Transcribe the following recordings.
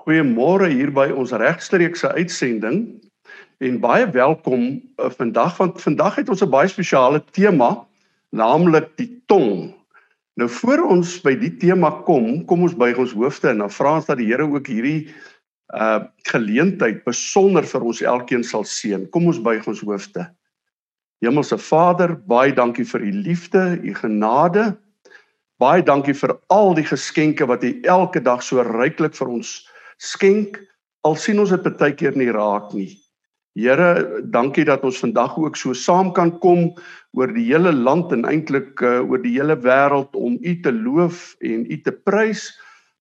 Goeiemôre hier by ons regstreekse uitsending en baie welkom uh, vandag want vandag het ons 'n baie spesiale tema naamlik die tong. Nou voor ons by die tema kom, kom ons buig ons hoofde en dan vra ons dat die Here ook hierdie uh geleentheid besonder vir ons elkeen sal seën. Kom ons buig ons hoofde. Hemelse Vader, baie dankie vir u liefde, u genade. Baie dankie vir al die geskenke wat u elke dag so ryklik vir ons skenk. Al sien ons dit baie keer nie raak nie. Here, dankie dat ons vandag ook so saam kan kom oor die hele land en eintlik uh, oor die hele wêreld om U te loof en U te prys,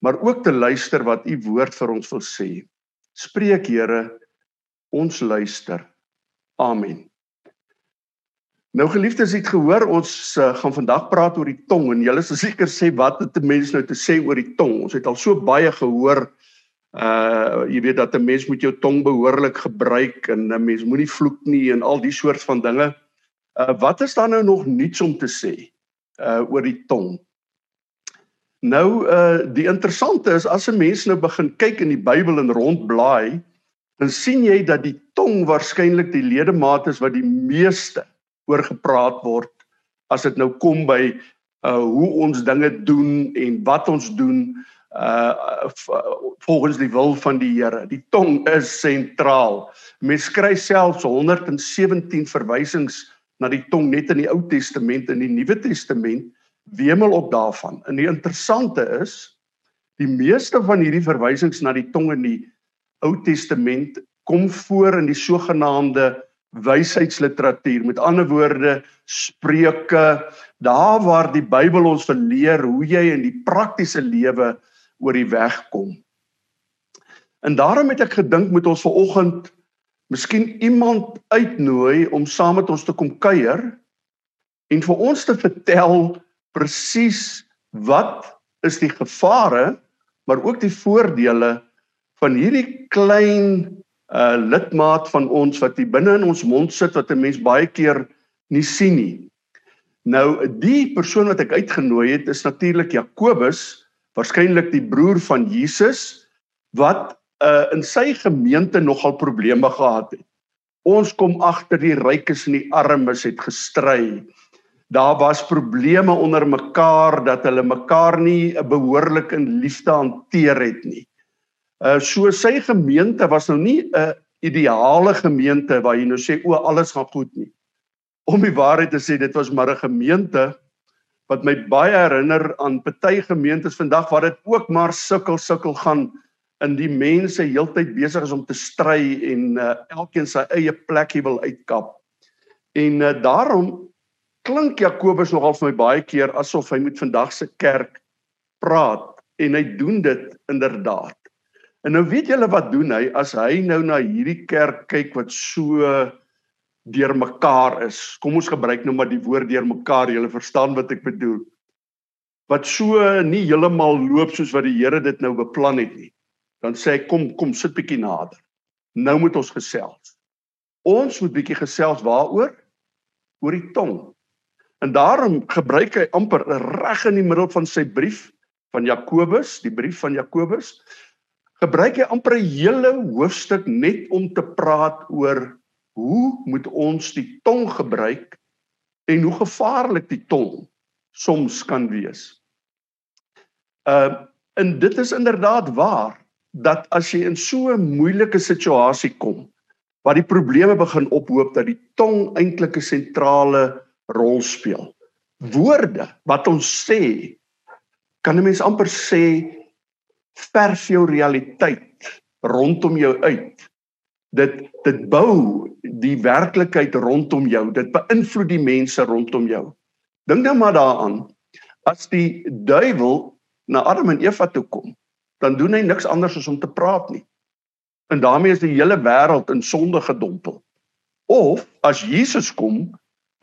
maar ook te luister wat U woord vir ons wil sê. Spreek Here, ons luister. Amen. Nou geliefdes, het gehoor ons uh, gaan vandag praat oor die tong en julle sal seker sê wat het 'n mens nou te sê oor die tong? Ons het al so baie gehoor uh jy weet dat 'n mens moet jou tong behoorlik gebruik en 'n mens moenie vloek nie en al die soort van dinge. Uh wat is daar nou nog niets om te sê uh oor die tong? Nou uh die interessante is as 'n mens nou begin kyk in die Bybel en rondblaai, dan sien jy dat die tong waarskynlik die ledemaat is wat die meeste oor gepraat word as dit nou kom by uh hoe ons dinge doen en wat ons doen uh volgens die wil van die Here. Die tong is sentraal. Mens kry selfs 117 verwysings na die tong net in die Ou Testament en die Nuwe Testament wemel op daarvan. En die interessante is die meeste van hierdie verwysings na die tong in die Ou Testament kom voor in die sogenaamde wysheidsliteratuur. Met ander woorde, Spreuke, daar waar die Bybel ons verleer hoe jy in die praktiese lewe oor die weg kom. En daarom het ek gedink moet ons vanoggend miskien iemand uitnooi om saam met ons te kom kuier en vir ons te vertel presies wat is die gevare maar ook die voordele van hierdie klein uh, lidmaat van ons wat hier binne in ons mond sit wat 'n mens baie keer nie sien nie. Nou die persoon wat ek uitgenooi het is natuurlik Jakobus, waarskynlik die broer van Jesus wat uh, in sy gemeente nogal probleme gehad het. Ons kom agter die rykes en die armes het gestry. Daar was probleme onder mekaar dat hulle mekaar nie behoorlik in liefde hanteer het nie. Uh so sy gemeente was nou nie 'n ideale gemeente waar jy nou sê o alles gaan goed nie. Om die waarheid te sê, dit was maar 'n gemeente wat my baie herinner aan party gemeentes vandag waar dit ook maar sukkel sukkel gaan in die mense heeltyd besig is om te stry en uh, elkeen sy eie plekkie wil uitkap. En uh, daarom klink Jakobus nogal vir my baie keer asof hy met vandag se kerk praat en hy doen dit inderdaad. En nou weet julle wat doen hy as hy nou na hierdie kerk kyk wat so deurmekaar is. Kom ons gebruik nou maar die woord deurmekaar. Julle verstaan wat ek bedoel. Wat so nie heeltemal loop soos wat die Here dit nou beplan het nie. Dan sê hy kom kom sit bietjie nader. Nou moet ons gesels. Ons moet bietjie gesels waaroor? Oor die tong. En daarom gebruik hy amper reg in die middel van sy brief van Jakobus, die brief van Jakobus, gebruik hy amper 'n hele hoofstuk net om te praat oor hoe moet ons die tong gebruik en hoe gevaarlik die tong soms kan wees. Uh en dit is inderdaad waar dat as jy in so 'n moeilike situasie kom waar die probleme begin ophoop dat die tong eintlik 'n sentrale rol speel. Woorde wat ons sê kan 'n mens amper sê vers jou realiteit rondom jou uit. Dit dit bou die werklikheid rondom jou. Dit beïnvloed die mense rondom jou. Dink nou maar daaraan. As die duiwel na Adam en Eva toe kom, dan doen hy niks anders as om te praat nie. En daarmee is die hele wêreld in sonde gedompel. Of as Jesus kom,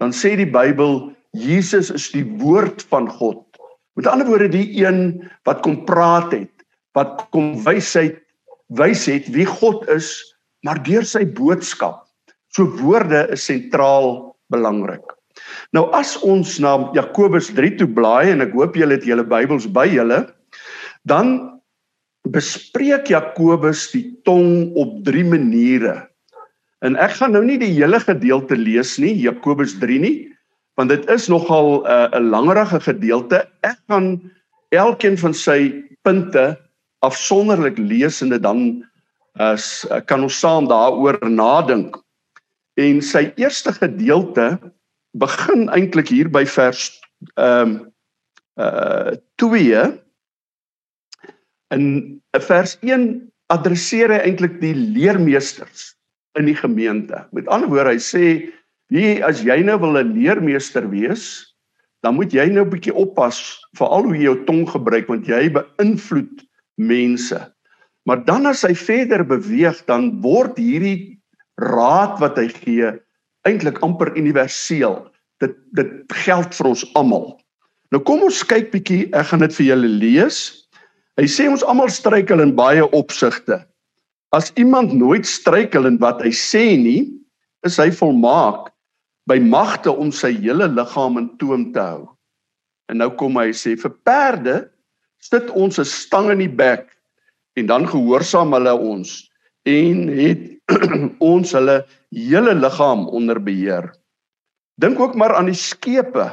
dan sê die Bybel Jesus is die woord van God. Met ander woorde die een wat kom praat het wat kom wysheid wys het wie God is, maar deur sy boodskap. So woorde is sentraal belangrik. Nou as ons na Jakobus 3 toe blaai en ek hoop julle het julle Bybels by julle, dan bespreek Jakobus die tong op drie maniere. En ek gaan nou nie die hele gedeelte lees nie, Jakobus 3 nie, want dit is nogal 'n uh, 'n langerige gedeelte. Ek gaan elkeen van sy punte afsonderlik lees en dit dan as uh, kan ons saam daaroor nadink. En sy eerste gedeelte begin eintlik hier by vers ehm um, uh 2 in vers 1 adresseer hy eintlik die leermeesters in die gemeente. Met ander woorde, hy sê, "Wie as jy nou wil 'n leermeester wees, dan moet jy nou 'n bietjie oppas veral hoe jy jou tong gebruik want jy beïnvloed mense." Maar dan as hy verder beweeg, dan word hierdie raad wat hy gee eintlik amper universeel. Dit dit geld vir ons almal. Nou kom ons kyk bietjie, ek gaan dit vir julle lees. Hy sê ons almal struikel in baie opsigte. As iemand nooit struikel in wat hy sê nie, is hy volmaak by magte om sy hele liggaam in toom te hou. En nou kom hy sê vir perde sit ons 'n stang in die bek en dan gehoorsaam hulle ons en het ons hulle hele liggaam onder beheer. Dink ook maar aan die skepe.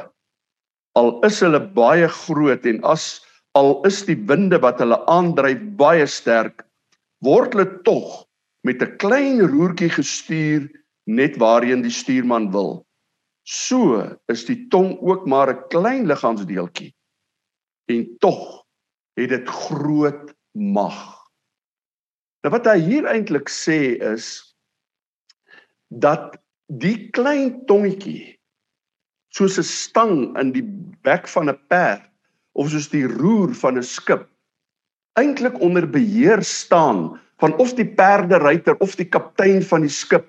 Al is hulle baie groot en as al is die winde wat hulle aandryf baie sterk, word hulle tog met 'n klein roertjie gestuur net waarheen die stuurman wil. So is die tong ook maar 'n klein liggaamsdeeltjie en tog het dit groot mag. Nou wat hy hier eintlik sê is dat die klein tongetjie soos 'n stang in die bek van 'n perd of soos die roer van 'n skip eintlik onder beheer staan van of die perderyter of die kaptein van die skip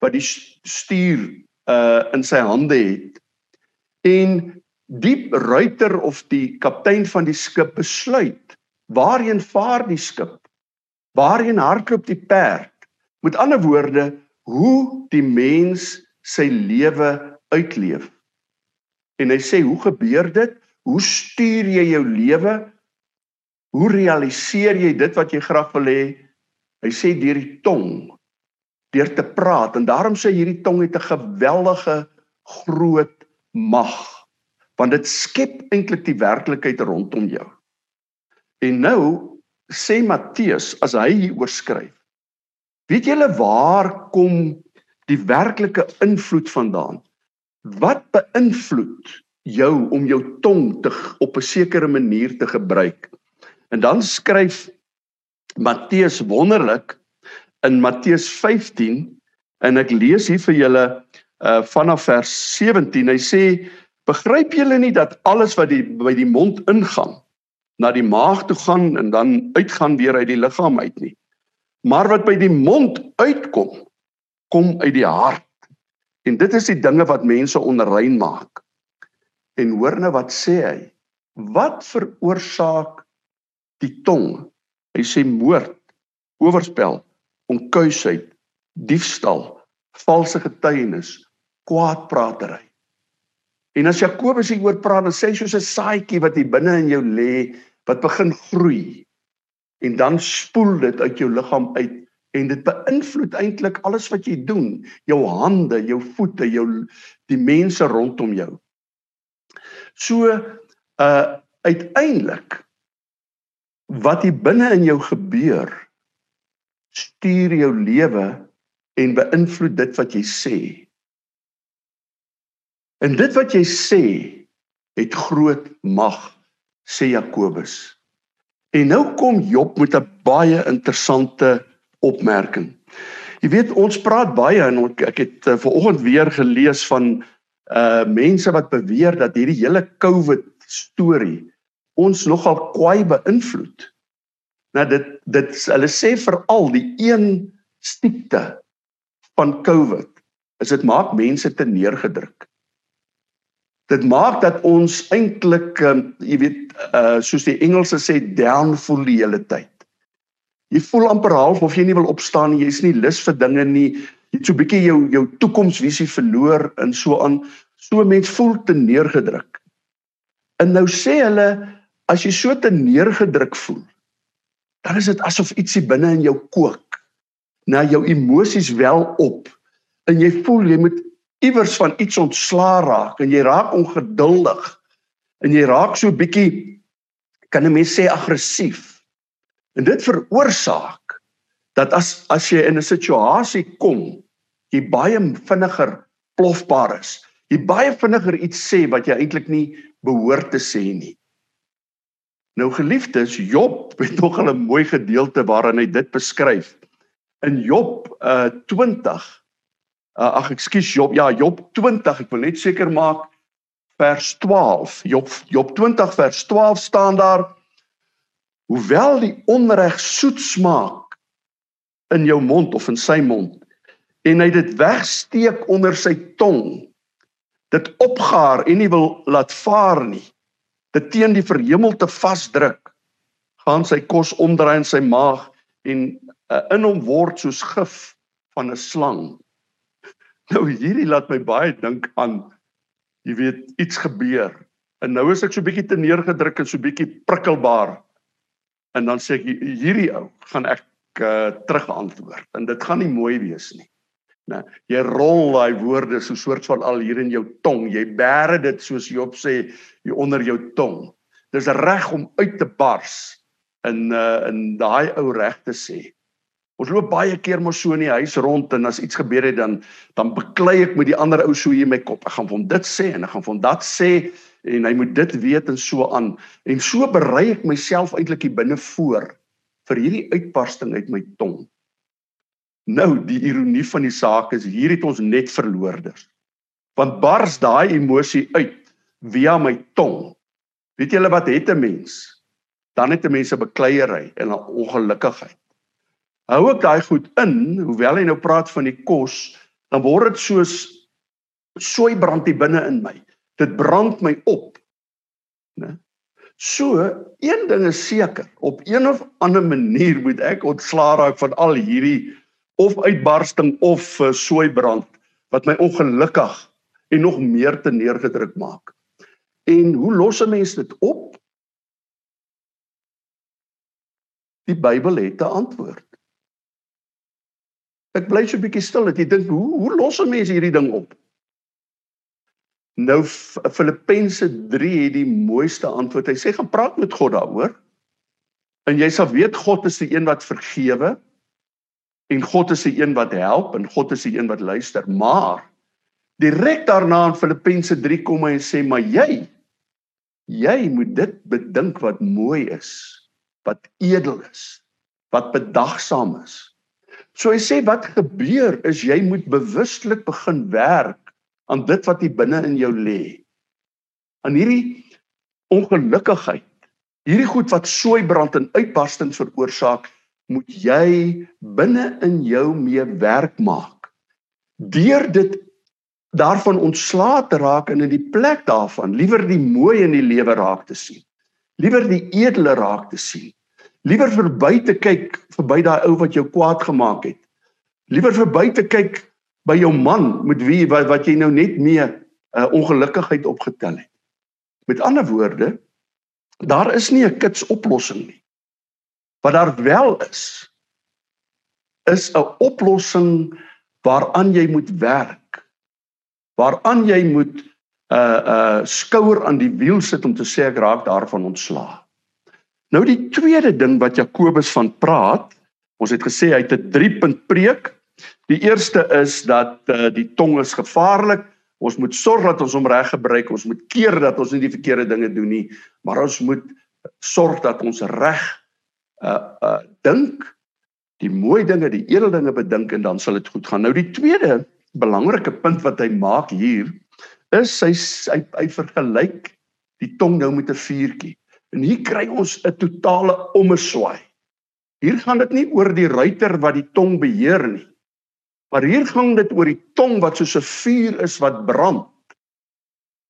wat die stuur uh in sy hande het en die ruiter of die kaptein van die skip besluit waarheen vaar die skip waarheen hardloop die perd met ander woorde hoe die mens sy lewe uitleef en hy sê hoe gebeur dit Hoe stuur jy jou lewe? Hoe realiseer jy dit wat jy graag wil hê? Hy sê deur die tong, deur te praat en daarom sê hierdie tong het 'n geweldige groot mag want dit skep eintlik die werklikheid rondom jou. En nou sê Matteus as hy hier oorskryf. Weet julle waar kom die werklike invloed vandaan? Wat beïnvloed jou om jou tong te op 'n sekere manier te gebruik. En dan skryf Matteus wonderlik in Matteus 15 en ek lees hier vir julle uh vanaf vers 17. Hy sê begryp julle nie dat alles wat die by die mond ingaan na die maag toe gaan en dan uitgaan weer uit die liggaam uit nie. Maar wat by die mond uitkom, kom uit die hart. En dit is die dinge wat mense onrein maak. En hoor nou wat sê hy? Wat veroorsaak die tong? Hy sê moord, oorspel, onkuisheid, diefstal, valse getuienis, kwaadpratery. En as Jakobus hieroor praat, dan sê hy soos 'n saadjie wat hier binne in jou lê, wat begin groei. En dan spoel dit uit jou liggaam uit en dit beïnvloed eintlik alles wat jy doen, jou hande, jou voete, jou die mense rondom jou. So uh uiteindelik wat hier binne in jou gebeur stuur jou lewe en beïnvloed dit wat jy sê. En dit wat jy sê het groot mag sê Jakobus. En nou kom Job met 'n baie interessante opmerking. Jy weet ons praat baie en ek het uh, ver oggend weer gelees van uh mense wat beweer dat hierdie hele COVID storie ons nogal kwai beïnvloed. Nou dit dit hulle sê veral die een siekte van COVID is dit maak mense te neergedruk. Dit maak dat ons eintlik um, jy weet uh soos die Engelse sê down voel die hele tyd. Jy voel amper half of jy nie wil opstaan nie, jy's nie lus vir dinge nie, jy het so 'n bietjie jou jou toekomsvisie verloor en so aan so mens voel te neergedruk. En nou sê hulle as jy so te neergedruk voel, dan is dit asof ietsie binne in jou kook. Na jou emosies wel op en jy voel jy moet iewers van iets ontslaa raak en jy raak ongeduldig en jy raak so bietjie kan 'n mens sê aggressief. En dit veroorsaak dat as as jy in 'n situasie kom, jy baie vinniger plofbaar is. Jy baie vinniger iets sê wat jy eintlik nie behoort te sê nie. Nou geliefdes, Job het nog 'n mooi gedeelte waarin hy dit beskryf. In Job uh 20 uh, ag ekskuus Job, ja, Job 20, ek wil net seker maak vers 12. Job Job 20 vers 12 staan daar Hoewel die onreg soet smaak in jou mond of in sy mond en hy dit wegsteek onder sy tong dit opgaar en nie wil laat vaar nie dit teen die verhemelte vasdruk gaan sy kos omdraai in sy maag en uh, in hom word soos gif van 'n slang nou hierdie laat my baie dink aan jy weet iets gebeur en nou is ek so bietjie te neergedruk en so bietjie prikkelbaar en dan sê ek hierdie ou gaan ek uh, terugantwoord en dit gaan nie mooi wees nie. Nou, jy rol daai woorde so soort van al hier in jou tong. Jy bære dit soos Job sê hier onder jou tong. Dis reg om uit te bars in uh in daai ou reg te sê. Ons loop baie keer mos so in die huis rond en as iets gebeur het dan dan beklei ek met die ander ou so hier in my kop. Ek gaan vir hom dit sê en ek gaan vir hom dat sê en hy moet dit weet en so aan en so berei ek myself eintlik hier binne voor vir hierdie uitbarsting uit my tong. Nou die ironie van die saak is hier het ons net verloorders. Want bars daai emosie uit via my tong. Weet julle wat het 'n mens? Dan het 'n mens 'n bekleierery en 'n ongelukkigheid. Hou ek daai goed in, hoewel hy nou praat van die kos, dan word dit soos sooi brand hier binne in my dit brand my op. Né? So, een ding is seker, op een of ander manier moet ek ontslaa raak van al hierdie of uitbarsting of uh, sooibrand wat my ongelukkig en nog meer te neergedruk maak. En hoe los 'n mens dit op? Die Bybel het 'n antwoord. Ek bly so 'n bietjie stil dat jy dink hoe hoe los 'n mens hierdie ding op? Nou Filippense 3 het die mooiste antwoord. Hy sê gaan praat met God daaroor. En jy sal weet God is die een wat vergewe en God is die een wat help en God is die een wat luister. Maar direk daarna in Filippense 3 kom hy en sê maar jy jy moet dit bedink wat mooi is, wat edel is, wat bedagsaam is. So hy sê wat gebeur is jy moet bewustelik begin werk aan dit wat hier binne in jou lê. Aan hierdie ongelukkigheid, hierdie goed wat sooi brand en uitbarstings veroorsaak, moet jy binne in jou mee werk maak. Deur dit daarvan ontslae te raak en in die plek daarvan liewer die mooi in die lewe raak te sien. Liewer die edele raak te sien. Liewer verby te kyk verby daai ou wat jou kwaad gemaak het. Liewer verby te kyk by jou man met wie wat, wat jy nou net mee 'n uh, ongelukkigheid opgetel het. Met ander woorde, daar is nie 'n kits oplossing nie. Wat daar wel is is 'n oplossing waaraan jy moet werk. Waaraan jy moet 'n uh, 'n uh, skouer aan die wiel sit om te sê ek raak daarvan ontslaa. Nou die tweede ding wat Jakobus van praat, ons het gesê hy het 'n 3-punt preek Die eerste is dat uh, die tong is gevaarlik. Ons moet sorg dat ons hom reg gebruik. Ons moet keer dat ons nie die verkeerde dinge doen nie, maar ons moet sorg dat ons reg uh uh dink die mooi dinge, die edel dinge bedink en dan sal dit goed gaan. Nou die tweede belangrike punt wat hy maak hier is hy hy, hy vergelyk die tong nou met 'n vuurtjie. En hier kry ons 'n totale ommeswaai. Hier gaan dit nie oor die ruiter wat die tong beheer nie. Maar hier gaan dit oor die tong wat soos 'n vuur is wat brand.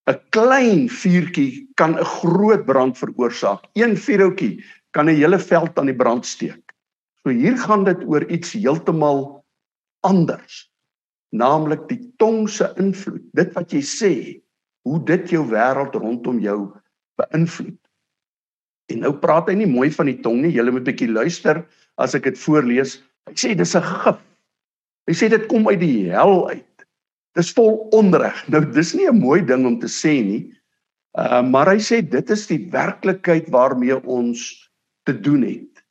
'n Klein vuurtjie kan 'n groot brand veroorsaak. Een vuurhoutjie kan 'n hele veld aan die brand steek. So hier gaan dit oor iets heeltemal anders. Naamlik die tong se invloed. Dit wat jy sê, hoe dit jou wêreld rondom jou beïnvloed. En nou praat hy nie mooi van die tong nie. Julle moet 'n bietjie luister as ek dit voorlees. Hy sê dis 'n gif. Hy sê dit kom uit die hel uit. Dis vol onreg. Nou dis nie 'n mooi ding om te sê nie. Uh maar hy sê dit is die werklikheid waarmee ons te doen het.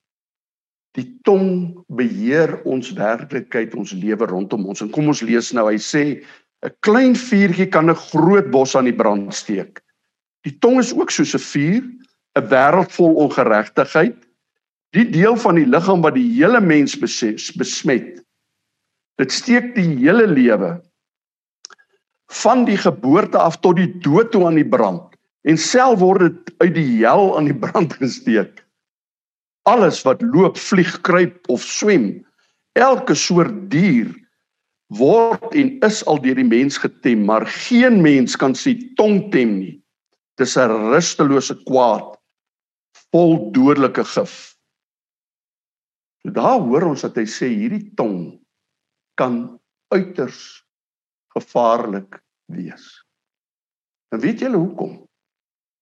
Die tong beheer ons werklikheid, ons lewe rondom ons. En kom ons lees nou. Hy sê 'n klein vuurtjie kan 'n groot bos aan die brand steek. Die tong is ook soos 'n vuur, 'n wêreld vol ongeregtigheid. Die deel van die liggaam wat die hele mens besmet. Dit steek die hele lewe van die geboorte af tot die dood toe aan die brand en self word dit uit die hel aan die brand gesteek. Alles wat loop, vlieg, kruip of swem, elke soort dier word en is al deur die mens getem, maar geen mens kan sy tong tem nie. Dis 'n rustelose kwaad vol dodelike gif. So daar hoor ons dat hy sê hierdie tong kan uiters gevaarlik wees. En weet julle hoekom?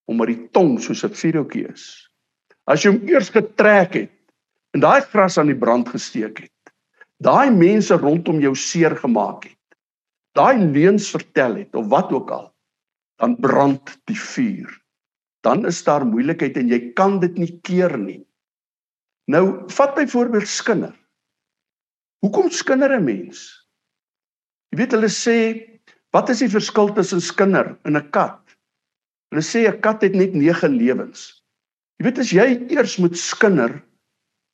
Omdat die tong soos 'n vuurhoutjie is. As jy hom eers getrek het en daai gras aan die brand gesteek het, daai mense rondom jou seer gemaak het, daai leuns vertel het of wat ook al, dan brand die vuur. Dan is daar moeilikheid en jy kan dit nie keer nie. Nou, vat byvoorbeeld skinder. Hoekom skinder 'n mens? Jy weet hulle sê wat is die verskil tussen skinder en 'n kat? Hulle sê 'n kat het net 9 lewens. Jy weet as jy eers moet skinder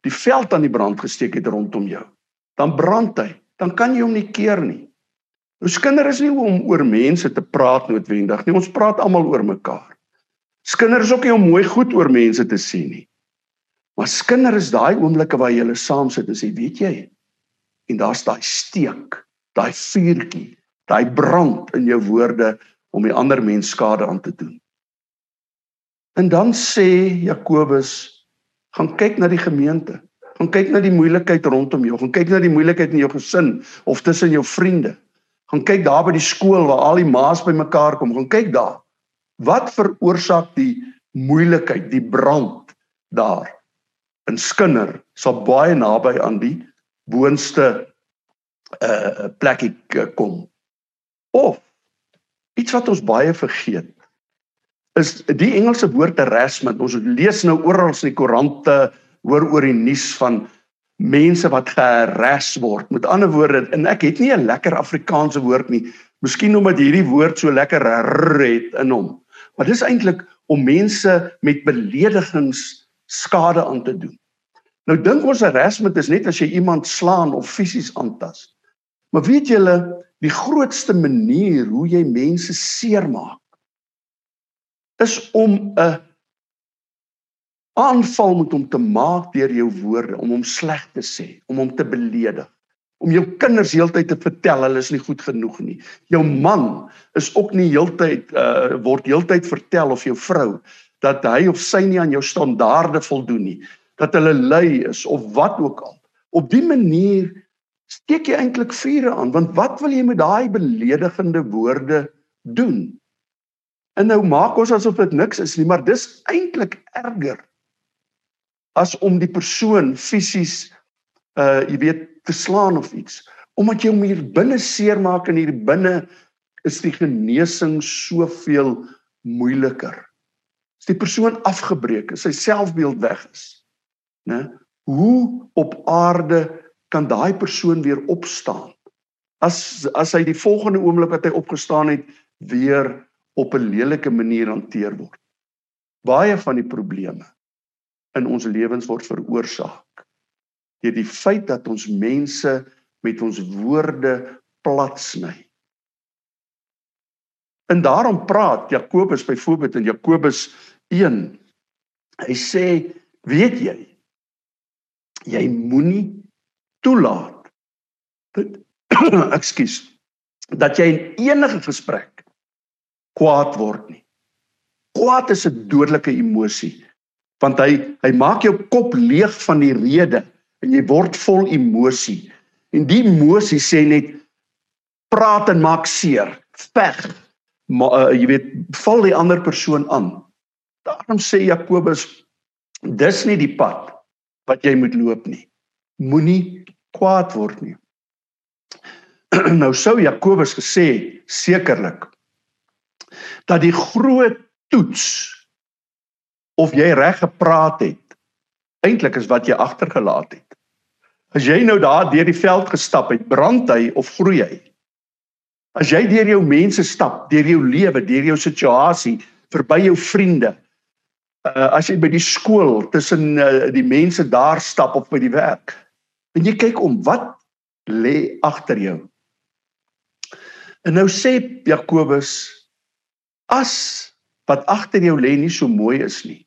die veld aan die brand gesteek het rondom jou, dan brand hy. Dan kan jy hom nie keer nie. Nou skinder is nie om oor mense te praat noodwendig nie. Ons praat almal oor mekaar. Skinder is ook nie om mooi goed oor mense te sê nie. Maar skinder is daai oomblikke waar jy hulle saam sit en sê, weet jy, en daar's daai steek daai vuurtjie, daai brand in jou woorde om die ander mens skade aan te doen. En dan sê Jakobus, gaan kyk na die gemeente. Gaan kyk na die moeilikheid rondom jou. Gaan kyk na die moeilikheid in jou gesin of tussen jou vriende. Gaan kyk daar by die skool waar al die ma's bymekaar kom. Gaan kyk daar. Wat veroorsaak die moeilikheid, die brand daar? In skinder sal baie naby aan die boonste uh plekkie kom. Of iets wat ons baie vergeet is die Engelse woord harassment. Ons lees nou oral in die koerante hoor oor die nuus van mense wat geharass word. Met ander woorde, en ek het nie 'n lekker Afrikaanse woord nie. Miskien omdat hierdie woord so lekker het in hom. Maar dis eintlik om mense met beledigings skade aan te doen. Nou dink ons harassment is net as jy iemand slaan of fisies aantas. Maar weet julle, die grootste manier hoe jy mense seermaak is om 'n aanval met hom te maak deur jou woorde, om hom sleg te sê, om hom te beledig, om jou kinders heeltyd te vertel hulle is nie goed genoeg nie. Jou man is ook nie heeltyd uh word heeltyd vertel of jou vrou dat hy of sy nie aan jou standaarde voldoen nie, dat hulle lui is of wat ook al. Op dié manier steek jy eintlik vure aan want wat wil jy met daai beledigende woorde doen? En nou maak ons asof dit niks is nie, maar dis eintlik erger as om die persoon fisies uh jy weet te slaan of iets omdat jy hom hier binne seermaak en hier binne is die genesing soveel moeiliker. As die persoon afgebreek is, sy selfbeeld weg is, né? Hoe op aarde kan daai persoon weer opstaan. As as hy die volgende oomblik wat hy opgestaan het weer op 'n lelike manier hanteer word. Baie van die probleme in ons lewens word veroorsaak deur die feit dat ons mense met ons woorde plat sny. En daarom praat Jakobus byvoorbeeld in Jakobus 1. Hy sê, weet jy, jy moenie toelaat dat ekskuus dat jy in enige gesprek kwaad word nie. Kwaad is 'n dodelike emosie want hy hy maak jou kop leeg van die rede en jy word vol emosie. En die emosie sê net praat en maak seer, veg. Maar uh, jy weet, val die ander persoon aan. Daarom sê Jakobus Dis nie die pad wat jy moet loop nie. Moenie kwaad word nie. nou sou Jakobus gesê sekerlik dat die groot toets of jy reg gepraat het eintlik is wat jy agtergelaat het. As jy nou daar deur die veld gestap het, brand hy of groei hy? As jy deur jou mense stap, deur jou lewe, deur jou situasie, verby jou vriende, uh, as jy by die skool tussen uh, die mense daar stap of by die werk, en jy kyk om, wat lê agter jou? En nou sê Jakobus as wat agter jou lê nie so mooi is nie.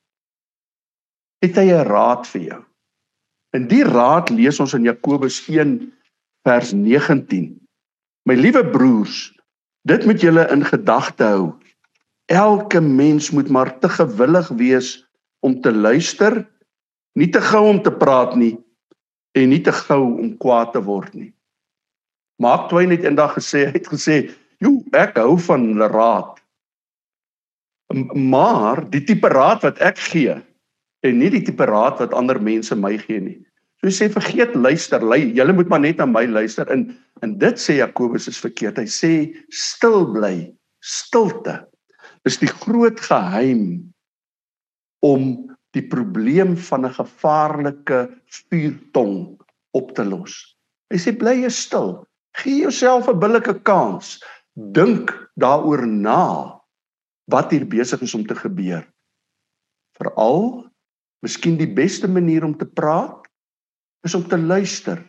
Het hy 'n raad vir jou? In die raad lees ons in Jakobus 1 vers 19. My liewe broers, dit moet julle in gedagte hou. Elke mens moet maar te gewillig wees om te luister, nie te gou om te praat nie en nie te gou om kwaad te word nie. Mark Twain het eendag gesê, hy het gesê, "Jo, ek hou van raad." Maar die tipe raad wat ek gee en nie die tipe raad wat ander mense my gee nie. So sê vergeet luister, lui, julle moet maar net aan my luister. En en dit sê Jakobus is verkeerd. Hy sê stil bly. Stilte is die groot geheim om die probleem van 'n gevaarlike vuurtong op te los. Hy sê bly jy stil. Gee jouself 'n billike kans. Dink daaroor na wat hier besig is om te gebeur. Veral, miskien die beste manier om te praat is om te luister.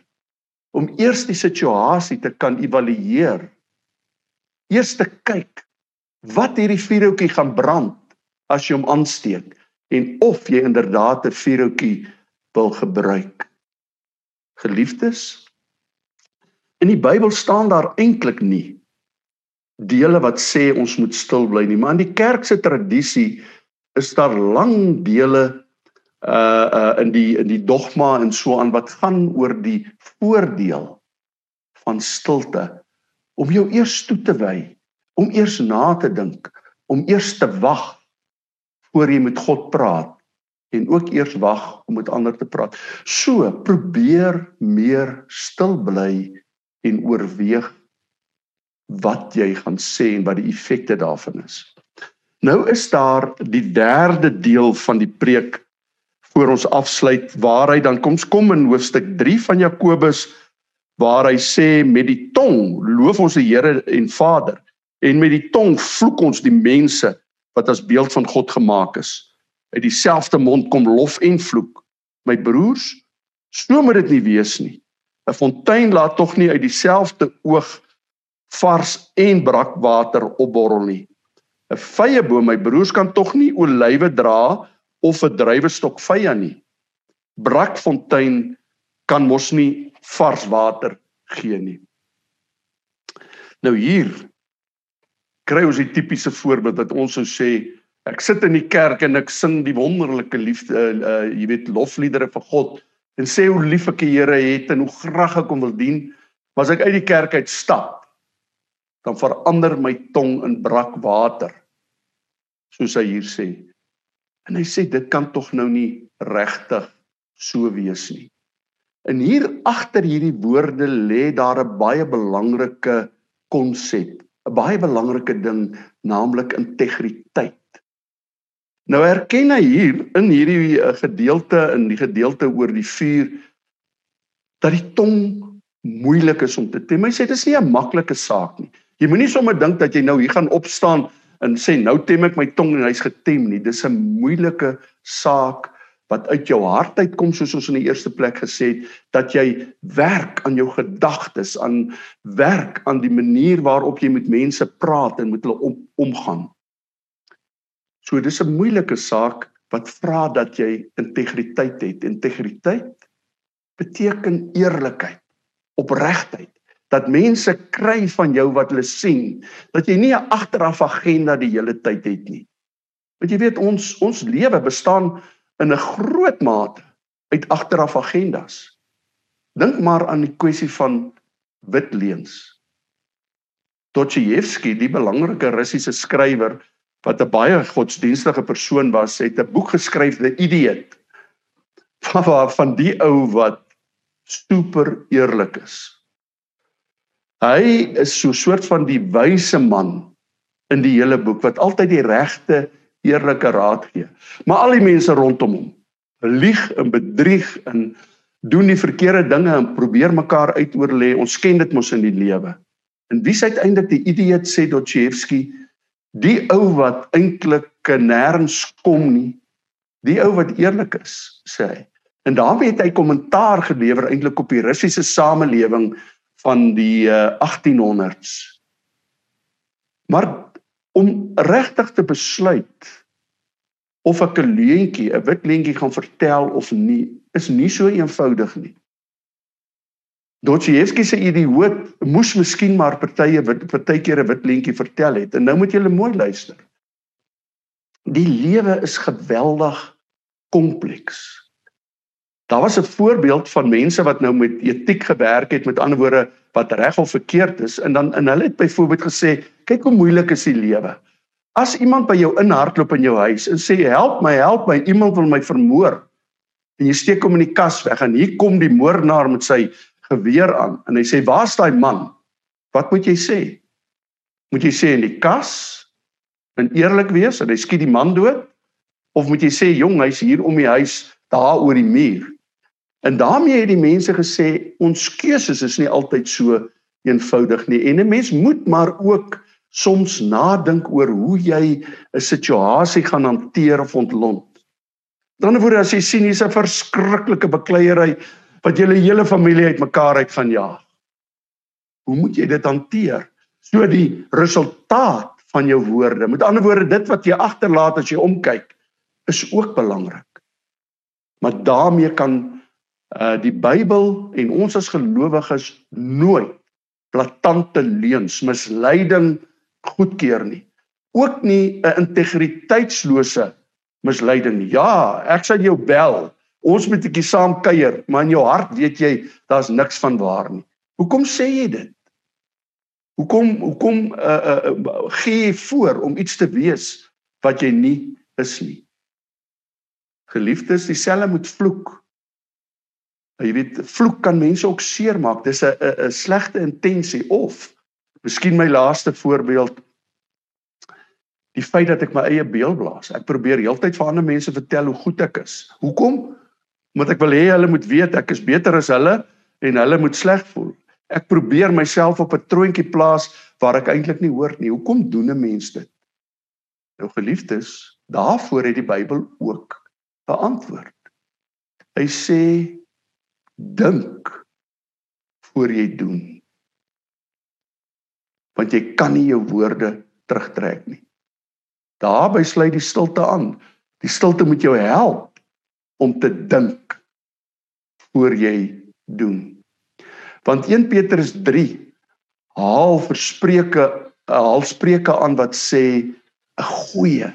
Om eers die situasie te kan evalueer. Eers te kyk wat hierdie vuurhoutjie gaan brand as jy hom aansteek en of jy inderdaad 'n vuurhoutjie wil gebruik. Geliefdes, In die Bybel staan daar eintlik nie dele wat sê ons moet stil bly nie, maar in die kerk se tradisie is daar lang dele uh uh in die in die dogma en so aan wat gaan oor die voordeel van stilte om jou eers toe te wy, om eers na te dink, om eers te wag voor jy met God praat en ook eers wag om met ander te praat. So, probeer meer stil bly en oorweeg wat jy gaan sê en wat die effekte daarvan is. Nou is daar die derde deel van die preek voor ons afsluit waar hy dan koms kom in hoofstuk 3 van Jakobus waar hy sê met die tong loof ons die Here en Vader en met die tong vloek ons die mense wat as beeld van God gemaak is. Uit dieselfde mond kom lof en vloek. My broers, so moet dit nie wees nie. 'n Fontein laat tog nie uit dieselfde oog vars en brakwater opborrel nie. 'n Vye boom, my broers kan tog nie olywe dra of 'n druiwestok vye nie. Brakfontein kan mos nie vars water gee nie. Nou hier kry ons die tipiese voorbeeld wat ons sou sê ek sit in die kerk en ek sing die wonderlike liefde uh, uh jy weet lofliedere vir God en sê hoe lief ek die Here het en hoe graag ek hom wil dien, maar as ek uit die kerk uit stap, dan verander my tong in brak water. Soos hy hier sê. En hy sê dit kan tog nou nie regtig so wees nie. En hier agter hierdie woorde lê daar 'n baie belangrike konsep, 'n baie belangrike ding, naamlik integriteit. Nou erken hy hier in hierdie eh, gedeelte in die gedeelte oor die vuur dat die tong moeilik is om te tem. Hy sê dit is nie 'n maklike saak nie. Jy moenie sommer dink dat jy nou hier gaan opstaan en sê nou tem ek my tong en hy's getem nie. Dis 'n moeilike saak wat uit jou hart uitkom soos ons in die eerste plek gesê het dat jy werk aan jou gedagtes, aan werk aan die manier waarop jy met mense praat en met hulle om, omgaan. So dis 'n moeilike saak wat vra dat jy integriteit het. Integriteit beteken eerlikheid, opregtheid. Dat mense kry van jou wat hulle sien, dat jy nie 'n agteraf agenda die hele tyd het nie. Want jy weet ons ons lewe bestaan in 'n groot mate uit agteraf agendas. Dink maar aan die kwessie van wit leuns. Dostoevsky, die belangrike Russiese skrywer, wat 'n baie godsdienstige persoon was, het 'n boek geskryf, The Idiot. van van die ou wat super eerlik is. Hy is so 'n soort van die wyse man in die hele boek wat altyd die regte eerlike raad gee. Maar al die mense rondom hom lieg en bedrieg en doen die verkeerde dinge en probeer mekaar uitoorlê. Ons ken dit mos in die lewe. En wie sê uiteindelik die idioot sê Dostoevsky, die ou wat eintlik nêrens kom nie, die ou wat eerlik is, sê hy. En daarmee het hy kommentaar gelewer eintlik op die Russiese samelewing van die uh, 1800s. Maar om regtig te besluit of ek 'n leentjie, 'n wit leentjie gaan vertel of nie, is nie so eenvoudig nie. Dostoevsky se idioot moes miskien maar partye partykeer 'n wit leentjie vertel het. En nou moet julle mooi luister. Die lewe is geweldig kompleks. Daar was 'n voorbeeld van mense wat nou met etiek gewerk het, met ander woorde wat reg of verkeerd is en dan en hulle het byvoorbeeld gesê, kyk hoe moeilik is die lewe. As iemand by jou inhardloop in jou huis en sê help my, help my, iemand wil my vermoor. En jy steek hom in die kas weg en hier kom die moordenaar met sy geweer aan en hy sê waar's daai man? Wat moet jy sê? Moet jy sê in die kas en eerlik wees en hy skiet die man dood of moet jy sê jong hy's hier om die huis daar oor die muur? En daarmee het die mense gesê ons keuses is nie altyd so eenvoudig nie en 'n mens moet maar ook soms nadink oor hoe jy 'n situasie gaan hanteer of ontlont. Dan word as jy sien hier's 'n verskriklike bekleierery wat julle hele familie uitmekaar uit gaan jaag. Hoe moet jy dit hanteer? So die resultaat van jou woorde. Met ander woorde, dit wat jy agterlaat as jy omkyk, is ook belangrik. Maar daarmee kan uh die Bybel en ons as gelowiges nooit blaatante leuns, misleiding goedkeur nie. Ook nie 'n integriteitslose misleiding. Ja, ek sal jou bel. Ons moet 'n bietjie saam kuier, maar in jou hart weet jy daar's niks van waar nie. Hoekom sê jy dit? Hoekom hoekom uh uh gee jy voor om iets te wees wat jy nie is nie? Geliefdes, dieselfde moet vloek. Jy weet, vloek kan mense ook seermaak. Dis 'n 'n slegte intensie of miskien my laaste voorbeeld die feit dat ek my eie beeld blaas. Ek probeer heeltyd vir ander mense vertel hoe goed ek is. Hoekom? Omdat ek wil hê hulle moet weet ek is beter as hulle en hulle moet sleg voel. Ek probeer myself op 'n troontjie plaas waar ek eintlik nie hoort nie. Hoekom doen 'n mens dit? Nou geliefdes, daarvoor het die Bybel ook 'n antwoord. Hy sê dink voor jy doen. Want jy kan nie jou woorde terugtrek nie. Daarby sluit die stilte aan. Die stilte moet jou help om te dink voor jy doen. Want 1 Petrus 3 haal verspreuke haal spreuke aan wat sê 'n goeie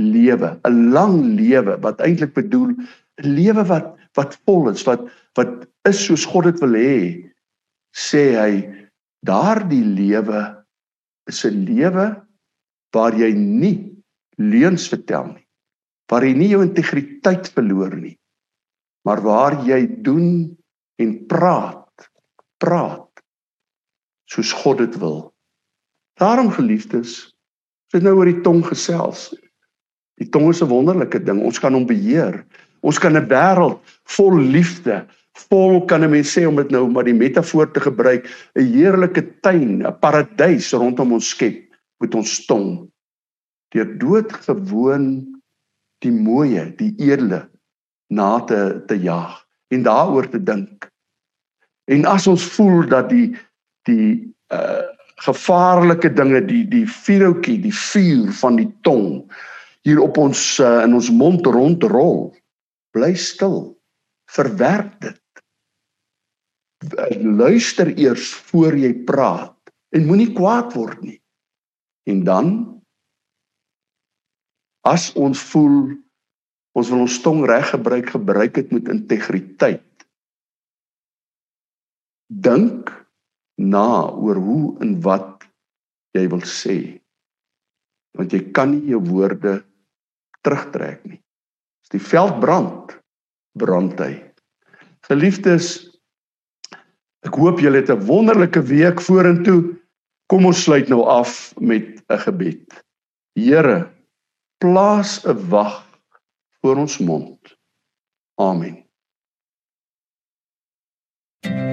lewe, 'n lang lewe wat eintlik bedoel 'n lewe wat wat vol is, wat wat is soos God dit wil hê, sê hy daardie lewe is 'n lewe waar jy nie leuns vertel nie. Waar jy nie jou integriteit verloor nie. Maar waar jy doen en praat, praat soos God dit wil. Daarom geliefdes, sit nou oor die tong gesels. Die tong is 'n wonderlike ding. Ons kan hom beheer. Ons kan 'n wêreld vol liefde, vol kan 'n mens sê om dit nou maar die metafoor te gebruik, 'n heerlike tuin, 'n paradys rondom ons skep met ons tong. Deur doodgewoon die mooie, die edele na te te jag en daaroor te dink. En as ons voel dat die die uh gevaarlike dinge, die die vuurhoutjie, die vuur van die tong hier op ons uh, in ons mond rondrol, bly stil. Verwerk dit. Luister eers voor jy praat en moenie kwaad word nie. En dan as ons voel ons wil ons tong reg gebruik, gebruik dit met integriteit. Dink na oor hoe en wat jy wil sê. Want jy kan nie jou woorde terugtrek nie die veld brand brand hy. Geliefdes, Ek hoop julle het 'n wonderlike week vorentoe. Kom ons sluit nou af met 'n gebed. Here, plaas 'n wag voor ons mond. Amen. thank you